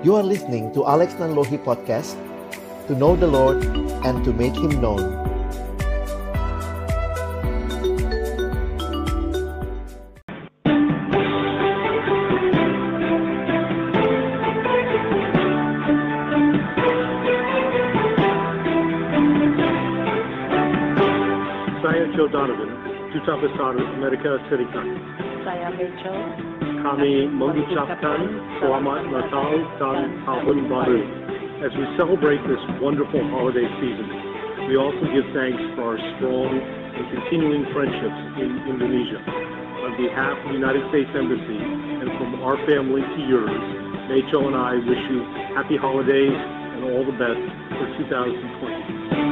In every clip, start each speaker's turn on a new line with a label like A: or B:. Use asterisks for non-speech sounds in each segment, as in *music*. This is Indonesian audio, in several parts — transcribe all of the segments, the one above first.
A: You are listening to Alex Nanlohi Podcast To know the Lord and to make Him known
B: Saya Joe Donovan, Duta Besar Amerika Serikat. Kami mengucapkan Selamat Natal dan Tahun Baru. As we celebrate this wonderful holiday season, we also give thanks for our strong and continuing friendships in Indonesia. On behalf of the United States Embassy and from our family to yours, Rachel and I wish you happy holidays and all the best for 2020.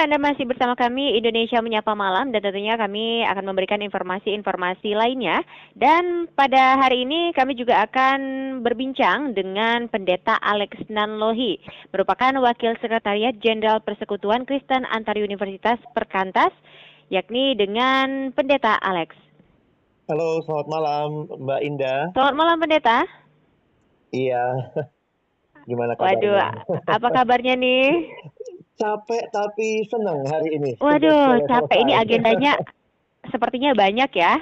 C: Anda masih bersama kami Indonesia Menyapa Malam dan tentunya kami akan memberikan informasi-informasi lainnya. Dan pada hari ini kami juga akan berbincang dengan Pendeta Alex Nanlohi, merupakan Wakil Sekretariat Jenderal Persekutuan Kristen Antar Universitas Perkantas, yakni dengan Pendeta Alex.
A: Halo, selamat malam Mbak Indah
C: Selamat malam Pendeta.
A: Iya, *laughs* gimana
C: Waduh,
A: kabarnya?
C: apa kabarnya nih? *laughs*
A: Capek tapi senang hari ini
C: Waduh, capek ini *laughs* agendanya sepertinya banyak ya.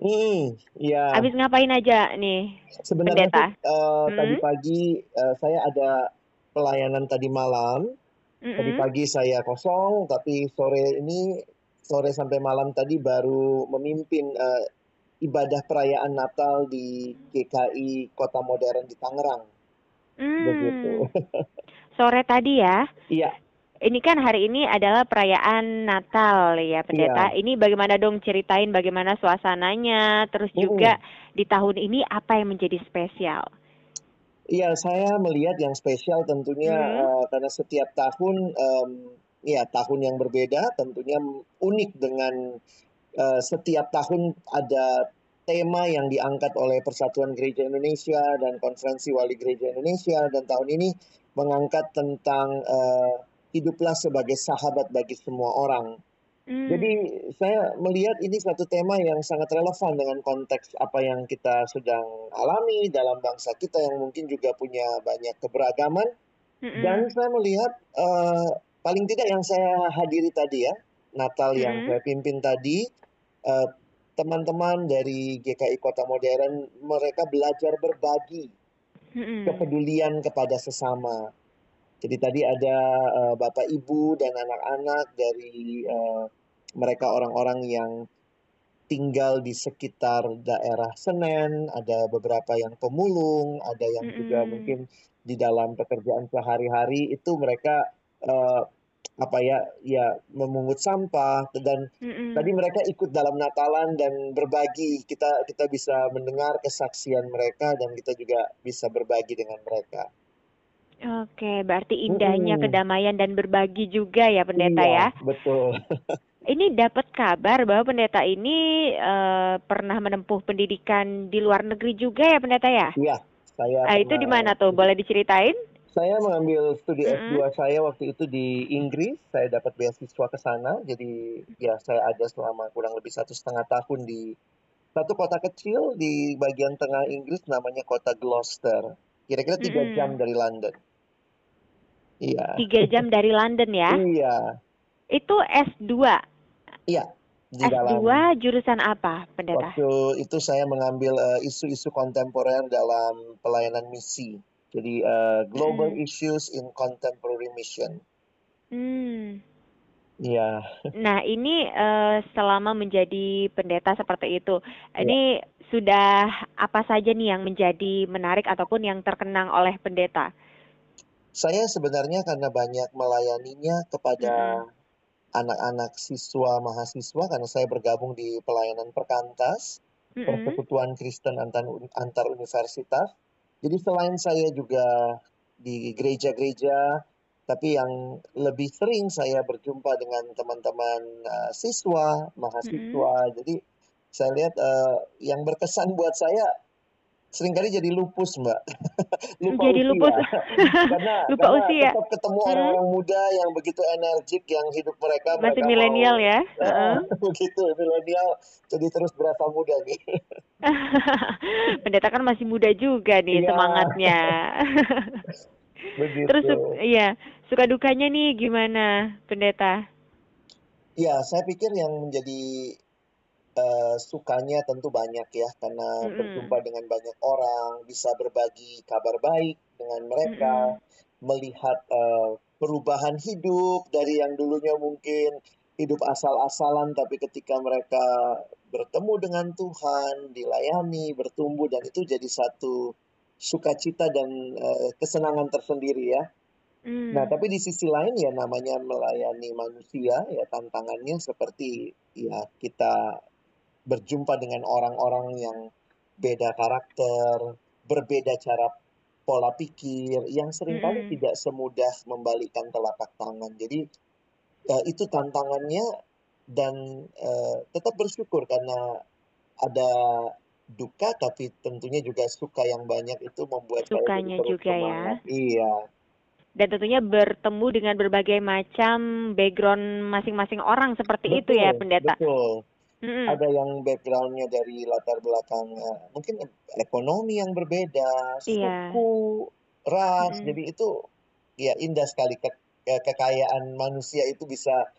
A: Hmm, iya
C: Habis ngapain aja nih?
A: Sebenarnya
C: Pendeta.
A: sih, eh, tadi
C: Hmm.
A: pagi eh, saya ada pelayanan tadi malam. Tadi
C: Mm-mm.
A: pagi saya kosong, tapi sore ini sore sampai malam tadi baru memimpin eh, ibadah perayaan Natal di GKI Kota Modern di Tangerang. Begitu.
C: Hmm, *laughs* sore tadi ya.
A: Iya,
C: Ini kan hari ini adalah perayaan Natal ya, Pendeta. Ini bagaimana dong ceritain bagaimana suasananya, terus
A: Mm-mm.
C: juga di tahun ini apa yang menjadi spesial?
A: iya saya melihat yang spesial tentunya
C: Hmm.
A: eh, karena setiap tahun em, ya tahun yang berbeda tentunya unik dengan eh, setiap tahun ada tema yang diangkat oleh Persatuan Gereja Indonesia dan Konferensi Wali Gereja Indonesia dan tahun ini mengangkat tentang eh, hiduplah sebagai sahabat bagi semua orang.
C: Hmm,
A: Jadi saya melihat ini satu tema yang sangat relevan dengan konteks apa yang kita sedang alami dalam bangsa kita yang mungkin juga punya banyak keberagaman
C: mm-mm.
A: dan saya melihat eh, paling tidak yang saya hadiri tadi ya Natal yang
C: Mm-mm.
A: saya pimpin tadi eh, teman-teman dari GKI Kota Modern mereka belajar berbagi kepedulian kepada sesama. Jadi tadi ada eh, Bapak Ibu dan anak-anak dari eh, mereka orang-orang yang tinggal di sekitar daerah Senen, ada beberapa yang pemulung, ada yang juga
C: Mm-mm.
A: mungkin di dalam pekerjaan sehari-hari itu mereka eh, apa ya ya memungut sampah dan
C: Mm-mm.
A: tadi mereka ikut dalam Natalan dan berbagi kita kita bisa mendengar kesaksian mereka dan kita juga bisa berbagi dengan mereka.
C: Oke, berarti indahnya
A: Mm-mm.
C: kedamaian dan berbagi juga ya, Pendeta
A: Iya,
C: ya.
A: betul. *laughs*
C: Ini dapat kabar bahwa pendeta ini eh, pernah menempuh pendidikan di luar negeri juga ya, Pendeta ya?
A: Iya, saya
C: Ah, itu di
A: pernah
C: mana tuh? Boleh diceritain?
A: saya mengambil studi
C: Mm-mm.
A: S2 saya waktu itu di Inggris. Saya dapat beasiswa ke sana. Jadi ya saya ada selama kurang lebih satu setengah tahun di satu kota kecil di bagian tengah Inggris namanya kota Gloucester. Kira-kira tiga jam dari London. Iya.
C: Tiga jam dari London ya?
A: Iya.
C: Itu S2.
A: Iya. Di dalam
C: S2 jurusan apa, Pendeta?
A: Waktu itu saya mengambil eh, isu-isu kontemporer dalam pelayanan misi. Jadi eh, Global
C: Mm-mm.
A: Issues in Contemporary Mission.
C: Hmm.
A: Iya,
C: Nah, ini eh, selama menjadi pendeta seperti itu,
A: iya.
C: ini sudah apa saja nih yang menjadi menarik ataupun yang terkenang oleh pendeta?
A: Saya sebenarnya karena banyak melayaninya kepada
C: Mm-mm.
A: anak-anak siswa mahasiswa karena saya bergabung di pelayanan perkantas
C: Mm-mm.
A: Persekutuan Kristen antar, antar universitas. Jadi selain saya juga di gereja-gereja tapi yang lebih sering saya berjumpa dengan teman-teman uh, siswa, mahasiswa. Jadi saya lihat uh, yang berkesan buat saya sering kali jadi lupus mbak. *laughs*
C: Lupa jadi usia. lupus. *laughs*
A: Karena *laughs*
C: lupa
A: karena
C: usia.
A: tetap ketemu hmm. orang-orang muda yang begitu energik yang hidup mereka
C: masih milenial ya?
A: Uh, begitu milenial jadi terus berasa muda nih.
C: Pendeta kan masih muda juga nih ya. semangatnya.
A: Begitu.
C: terus iya suka dukanya nih gimana pendeta?
A: Ya saya pikir yang menjadi uh, sukanya tentu banyak ya karena berjumpa dengan banyak orang, bisa berbagi kabar baik dengan mereka, mm-hmm. melihat uh, perubahan hidup dari yang dulunya mungkin hidup asal-asalan tapi ketika mereka bertemu dengan Tuhan, dilayani, bertumbuh dan itu jadi satu sukacita dan uh, kesenangan tersendiri ya. Mm. Nah, tapi di sisi lain ya namanya melayani manusia ya tantangannya seperti ya kita berjumpa dengan orang-orang yang beda karakter, berbeda cara pola pikir, yang sering kali mm-hmm. tidak semudah membalikkan telapak tangan. Jadi uh, itu tantangannya dan uh, tetap bersyukur karena ada duka tapi tentunya juga suka yang banyak itu membuat
C: sukanya saya juga semangat.
A: ya. Iya.
C: Dan tentunya bertemu dengan berbagai macam background masing-masing orang seperti betul, itu ya pendeta.
A: Betul. Mm-hmm. Ada yang backgroundnya dari latar belakang uh, mungkin ekonomi yang berbeda, iya. suku, ras. Mm-hmm. Jadi itu ya indah sekali ke, ke kekayaan manusia itu bisa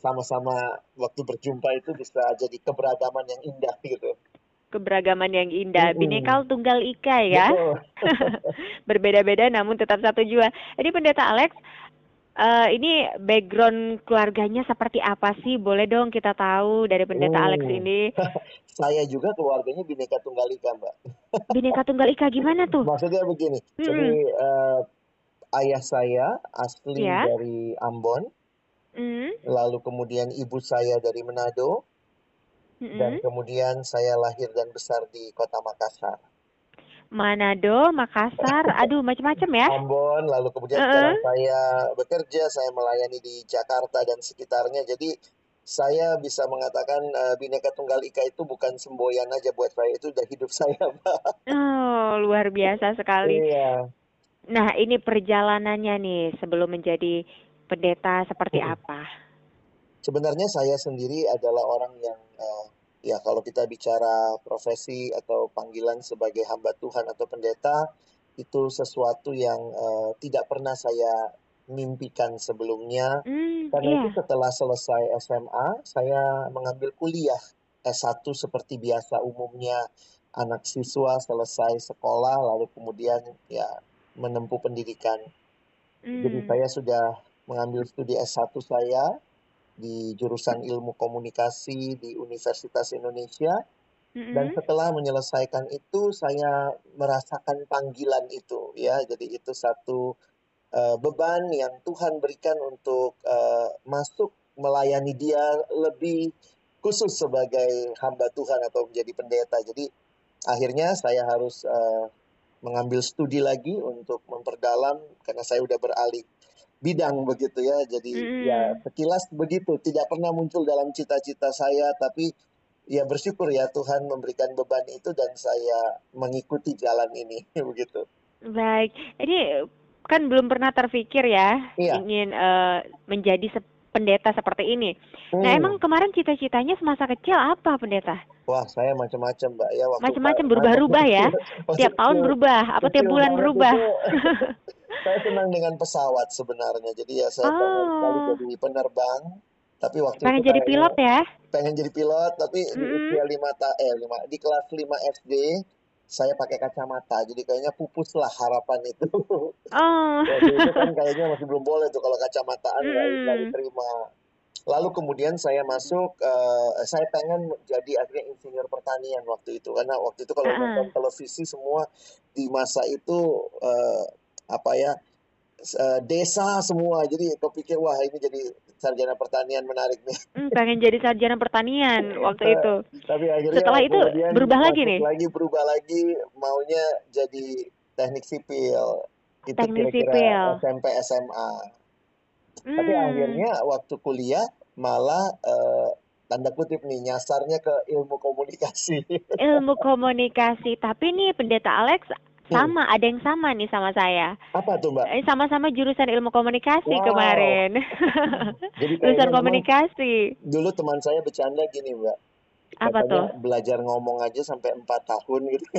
A: sama-sama waktu berjumpa itu bisa jadi keberagaman yang indah gitu.
C: Keberagaman yang indah, mm-hmm. bineka tunggal ika ya. *laughs* Berbeda-beda namun tetap satu jua. Jadi pendeta Alex, Uh, ini background keluarganya seperti apa sih? Boleh dong kita tahu dari pendeta oh. Alex ini. *laughs*
A: Saya juga keluarganya Bineka Tunggal Ika, Mbak. *laughs*
C: Bineka Tunggal Ika gimana tuh?
A: Maksudnya begini. Hmm. Jadi uh, ayah saya asli ya? dari Ambon. Hmm. Lalu kemudian ibu saya dari Manado. Hmm. Dan kemudian saya lahir dan besar di Kota Makassar.
C: Manado, Makassar, aduh macam-macam ya.
A: Ambon, lalu kemudian uh -uh. sekarang saya bekerja, saya melayani di Jakarta dan sekitarnya. Jadi saya bisa mengatakan uh, Bineka Tunggal Ika itu bukan semboyan aja buat saya, itu udah hidup saya, *laughs* Mbak.
C: Oh, luar biasa sekali.
A: Iya.
C: Nah, ini perjalanannya nih sebelum menjadi pendeta seperti hmm. apa?
A: Sebenarnya saya sendiri adalah orang yang uh, ya kalau kita bicara profesi atau panggilan sebagai hamba Tuhan atau pendeta itu sesuatu yang uh, tidak pernah saya mimpikan sebelumnya mm, karena yeah. itu setelah selesai SMA saya mengambil kuliah S1 seperti biasa umumnya anak siswa selesai sekolah lalu kemudian ya menempuh pendidikan. Mm. Jadi saya sudah mengambil studi S1 saya di jurusan ilmu komunikasi di Universitas Indonesia. Mm-hmm. Dan setelah menyelesaikan itu, saya merasakan panggilan itu, ya. Jadi itu satu uh, beban yang Tuhan berikan untuk uh, masuk melayani Dia lebih khusus sebagai hamba Tuhan atau menjadi pendeta. Jadi akhirnya saya harus uh, mengambil studi lagi untuk memperdalam karena saya sudah beralih bidang begitu ya. Jadi hmm. ya sekilas begitu, tidak pernah muncul dalam cita-cita saya tapi ya bersyukur ya Tuhan memberikan beban itu dan saya mengikuti jalan ini *laughs* begitu.
C: Baik. Ini kan belum pernah terpikir ya iya. ingin uh, menjadi pendeta seperti ini. Nah, hmm. Nah, emang kemarin cita-citanya semasa kecil apa, pendeta?
A: Wah, saya macam-macam, Mbak. Ya,
C: macam-macam berubah-ubah ya. *laughs* tiap tahun berubah, apa tiap bulan berubah? *laughs*
A: saya senang dengan pesawat sebenarnya. Jadi ya saya oh. pengen sekali jadi penerbang. Tapi waktu
C: pengen itu jadi pilot ya?
A: Pengen jadi pilot, tapi mm. di usia lima ta eh lima di kelas 5 SD saya pakai kacamata, jadi kayaknya pupus lah harapan itu. *laughs* Oh. Waktu itu kan kayaknya masih belum boleh tuh kalau kacamataan nggak mm. diterima. Lalu kemudian saya masuk, uh, saya pengen jadi akhirnya insinyur pertanian waktu itu karena waktu itu kalau uh. nonton televisi semua di masa itu uh, apa ya uh, desa semua jadi kepikir wah ini jadi sarjana pertanian menarik nih.
C: Hmm, pengen jadi sarjana pertanian *laughs* waktu nah, itu.
A: Tapi akhirnya
C: setelah itu berubah lagi nih.
A: Lagi berubah lagi maunya jadi teknik sipil.
C: Itu teknik kira-kira sipil.
A: SMP SMA. Hmm. Tapi akhirnya waktu kuliah malah uh, tanda kutip nih nyasarnya ke ilmu komunikasi. *laughs*
C: Ilmu komunikasi. Tapi nih Pendeta Alex
A: Hmm.
C: sama, ada yang sama nih sama saya.
A: Apa tuh Mbak?
C: Eh, Sama-sama jurusan ilmu komunikasi
A: Wow.
C: kemarin.
A: Jadi *laughs*
C: jurusan
A: memang
C: komunikasi.
A: dulu teman saya bercanda gini Mbak.
C: Apa
A: Katanya
C: tuh?
A: belajar ngomong aja sampai empat tahun gitu. *laughs*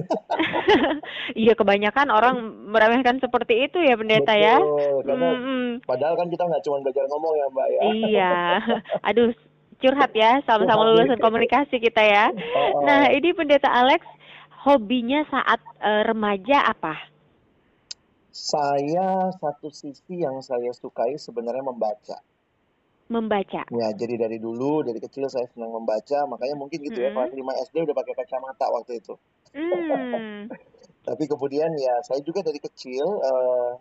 C: Iya, kebanyakan orang meremehkan seperti itu ya Pendeta ya.
A: Betul, karena
C: Mm-mm.
A: padahal kan kita nggak cuma belajar ngomong ya Mbak ya.
C: Iya. *laughs* Aduh, curhat ya sama-sama lulusan komunikasi kita ya.
A: Oh, oh.
C: Nah, ini Pendeta Alex hobinya saat eh, remaja apa?
A: Saya satu sisi yang saya sukai sebenarnya membaca.
C: Membaca.
A: Ya, jadi dari dulu, dari kecil saya senang membaca, makanya mungkin gitu ya,
C: Mm-mm.
A: kelas 5 SD udah pakai kacamata waktu itu.
C: Hmm. *laughs*
A: Tapi kemudian ya, saya juga dari kecil, eh,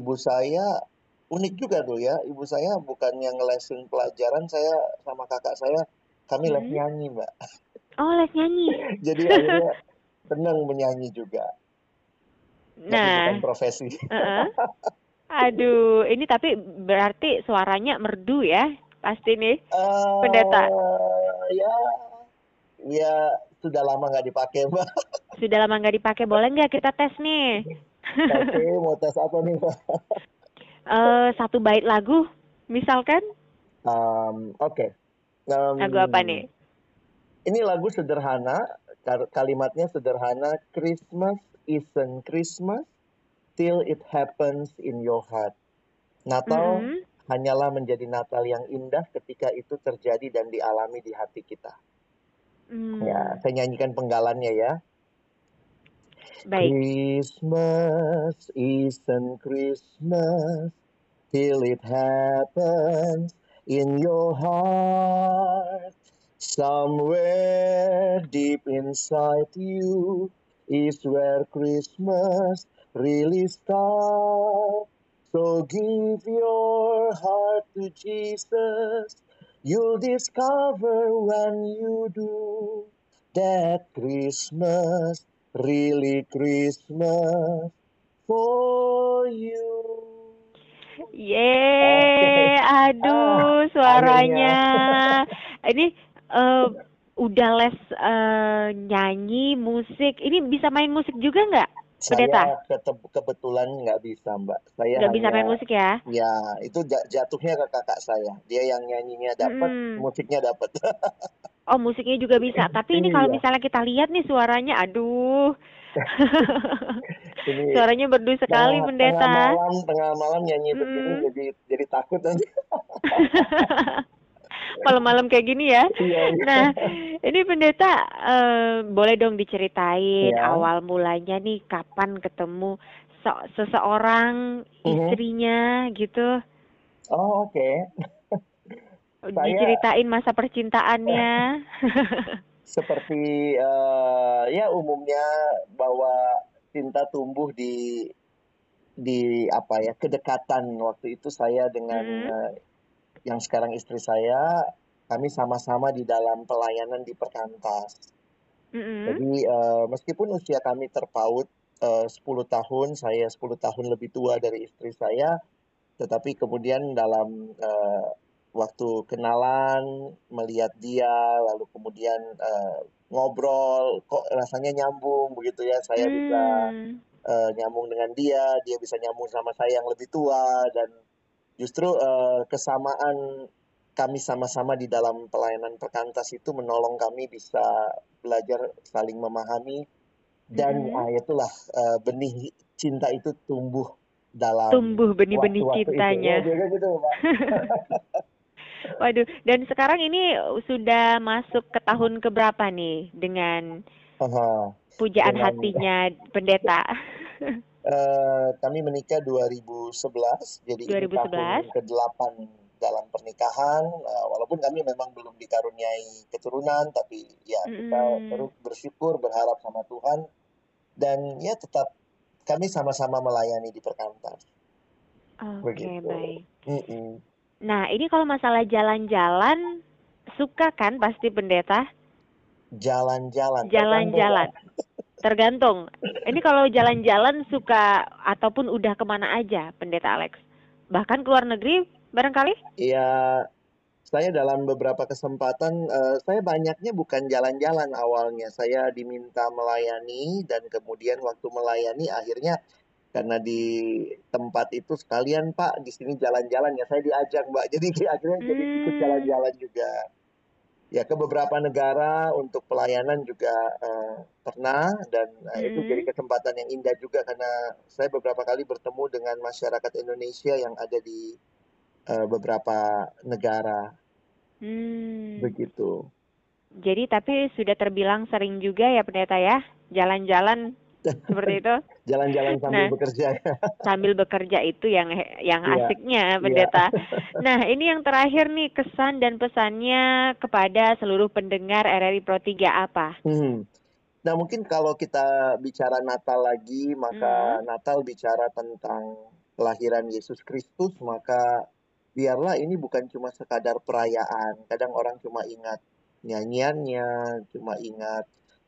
A: ibu saya unik juga tuh ya, ibu saya bukan yang ngelesin pelajaran, saya sama kakak saya, kami les
C: Mm.
A: nyanyi, Mbak.
C: Oh, les nyanyi. *laughs*
A: Jadi akhirnya senang menyanyi juga, tapi bukan
C: Nah,
A: profesi.
C: Heeh. *laughs* Aduh, ini tapi berarti suaranya merdu ya, pasti nih, Pendeta.
A: Eh, ya, ya sudah lama nggak dipakai, Mbak. *laughs*
C: Sudah lama nggak dipakai, boleh nggak kita tes nih?
A: Oke, mau tes apa nih, Mbak?
C: Eh, satu bait lagu, misalkan
A: Um, Oke. Um,
C: lagu apa nih?
A: Ini lagu sederhana, kalimatnya sederhana. Christmas isn't Christmas till it happens in your heart. Natal
C: Mm-mm.
A: hanyalah menjadi Natal yang indah ketika itu terjadi dan dialami di hati kita.
C: Hmm,
A: Ya, saya nyanyikan penggalannya ya.
C: baik.
A: Christmas isn't Christmas till it happens in your heart. Somewhere deep inside you is where Christmas really starts. So give your heart to Jesus. You'll discover when you do that Christmas, really Christmas for you.
C: Yeay, aduh
A: Ah,
C: suaranya. Ini eh, udah les eh, nyanyi, musik. Ini bisa main musik juga nggak, Pendeta?
A: Saya kebetulan nggak bisa, Mbak. Saya
C: Nggak bisa main musik ya?
A: ya itu ja- jatuhnya ke kakak saya. Dia yang nyanyinya dapat,
C: Mm-mm.
A: musiknya dapat. *laughs*
C: Oh, musiknya juga bisa. Tapi ini kalau
A: Iya.
C: misalnya kita lihat nih suaranya, aduh. *laughs*
A: Ini
C: Suaranya merdu sekali,
A: tengah, tengah
C: Pendeta.
A: malam, tengah malam nyanyi begini
C: Mm-mm.
A: jadi jadi takut nanti. *laughs*
C: Malam-malam kayak gini ya.
A: Iya, iya.
C: Nah, ini pendeta eh, boleh dong diceritain
A: Ya.
C: awal mulanya nih kapan ketemu so- seseorang
A: Mhm.
C: istrinya gitu.
A: Oh, oke. Saya-
C: Diceritain masa percintaannya. *laughs*
A: Seperti eh, ya umumnya bahwa cinta tumbuh di di apa ya kedekatan waktu itu saya dengan eh, yang sekarang istri saya kami sama-sama di dalam pelayanan di perkantas.
C: Mm-mm.
A: Jadi eh, meskipun usia kami terpaut eh, 10 tahun, saya 10 tahun lebih tua dari istri saya, tetapi kemudian dalam eh, waktu kenalan, melihat dia, lalu kemudian eh, ngobrol, kok rasanya nyambung begitu ya, saya bisa
C: Hmm.
A: eh, nyambung dengan dia, dia bisa nyambung sama saya yang lebih tua dan justru eh, kesamaan kami sama-sama di dalam pelayanan perkantas itu menolong kami bisa belajar saling memahami dan
C: Mm-mm.
A: ah, itulah eh, benih cinta itu tumbuh dalam
C: Tumbuh benih-benih
A: itu.
C: cintanya.
A: Ya, gitu. *laughs*
C: Waduh, dan sekarang ini sudah masuk ke tahun keberapa nih dengan pujaan
A: Dengan-
C: hatinya pendeta? *laughs*
A: Eh, kami menikah 2011, jadi ini
C: 2011.
A: tahun ke-8 dalam pernikahan. Eh, walaupun kami memang belum dikaruniai keturunan, tapi ya kita
C: Mm-mm.
A: terus bersyukur, berharap sama Tuhan, dan ya tetap kami sama-sama melayani di perkantas.
C: Oke,
A: Begitu.
C: baik.
A: Mm-mm.
C: Nah, ini kalau masalah jalan-jalan, suka kan pasti pendeta?
A: Jalan-jalan.
C: Jalan-jalan. Tergantung. Ini *laughs* kalau jalan-jalan suka ataupun udah ke mana aja, pendeta Alex? Bahkan ke luar negeri barangkali?
A: Ya, saya dalam beberapa kesempatan uh, saya banyaknya bukan jalan-jalan awalnya saya diminta melayani dan kemudian waktu melayani akhirnya karena di tempat itu sekalian Pak di sini jalan-jalan ya saya diajak Mbak *laughs* jadi akhirnya hmm. jadi ikut hmm. jalan-jalan juga ya ke beberapa negara untuk pelayanan juga uh, pernah dan uh, hmm. itu jadi kesempatan yang indah juga karena saya beberapa kali bertemu dengan masyarakat Indonesia yang ada di uh, beberapa negara Hmm. Begitu.
C: Jadi tapi sudah terbilang sering juga ya pendeta ya jalan-jalan seperti itu. *laughs*
A: Jalan-jalan sambil nah, bekerja. *laughs*
C: sambil bekerja itu yang yang yeah. asiknya iya. pendeta. Yeah. *laughs* nah ini yang terakhir nih kesan dan pesannya kepada seluruh pendengar RRI Pro 3 apa? Hmm.
A: Nah mungkin kalau kita bicara Natal lagi maka hmm. Natal bicara tentang kelahiran Yesus Kristus maka biarlah ini bukan cuma sekadar perayaan. Kadang orang cuma ingat nyanyiannya, cuma ingat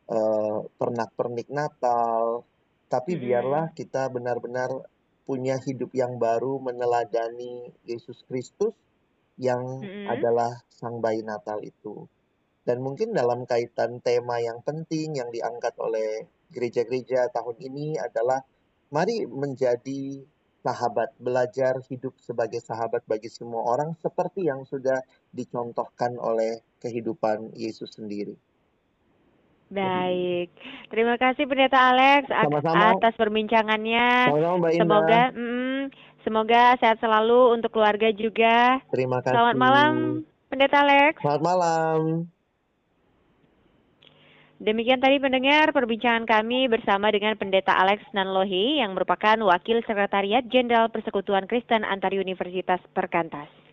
A: uh, pernak-pernik Natal, tapi biarlah kita benar-benar punya hidup yang baru meneladani Yesus Kristus yang hmm. adalah sang bayi Natal itu. Dan mungkin dalam kaitan tema yang penting yang diangkat oleh gereja-gereja tahun ini adalah mari menjadi sahabat, belajar hidup sebagai sahabat bagi semua orang seperti yang sudah dicontohkan oleh kehidupan Yesus sendiri.
C: Baik, terima kasih Pendeta Alex Sama-sama. atas perbincangannya.
A: Sama-sama, Mbak
C: Indah. Semoga, mm, semoga sehat selalu untuk keluarga juga.
A: Terima kasih.
C: Selamat malam, Pendeta Alex.
A: Selamat malam.
C: Demikian tadi pendengar perbincangan kami bersama dengan Pendeta Alex Nanlohi yang merupakan Wakil Sekretariat Jenderal Persekutuan Kristen Antar Universitas Perkantas.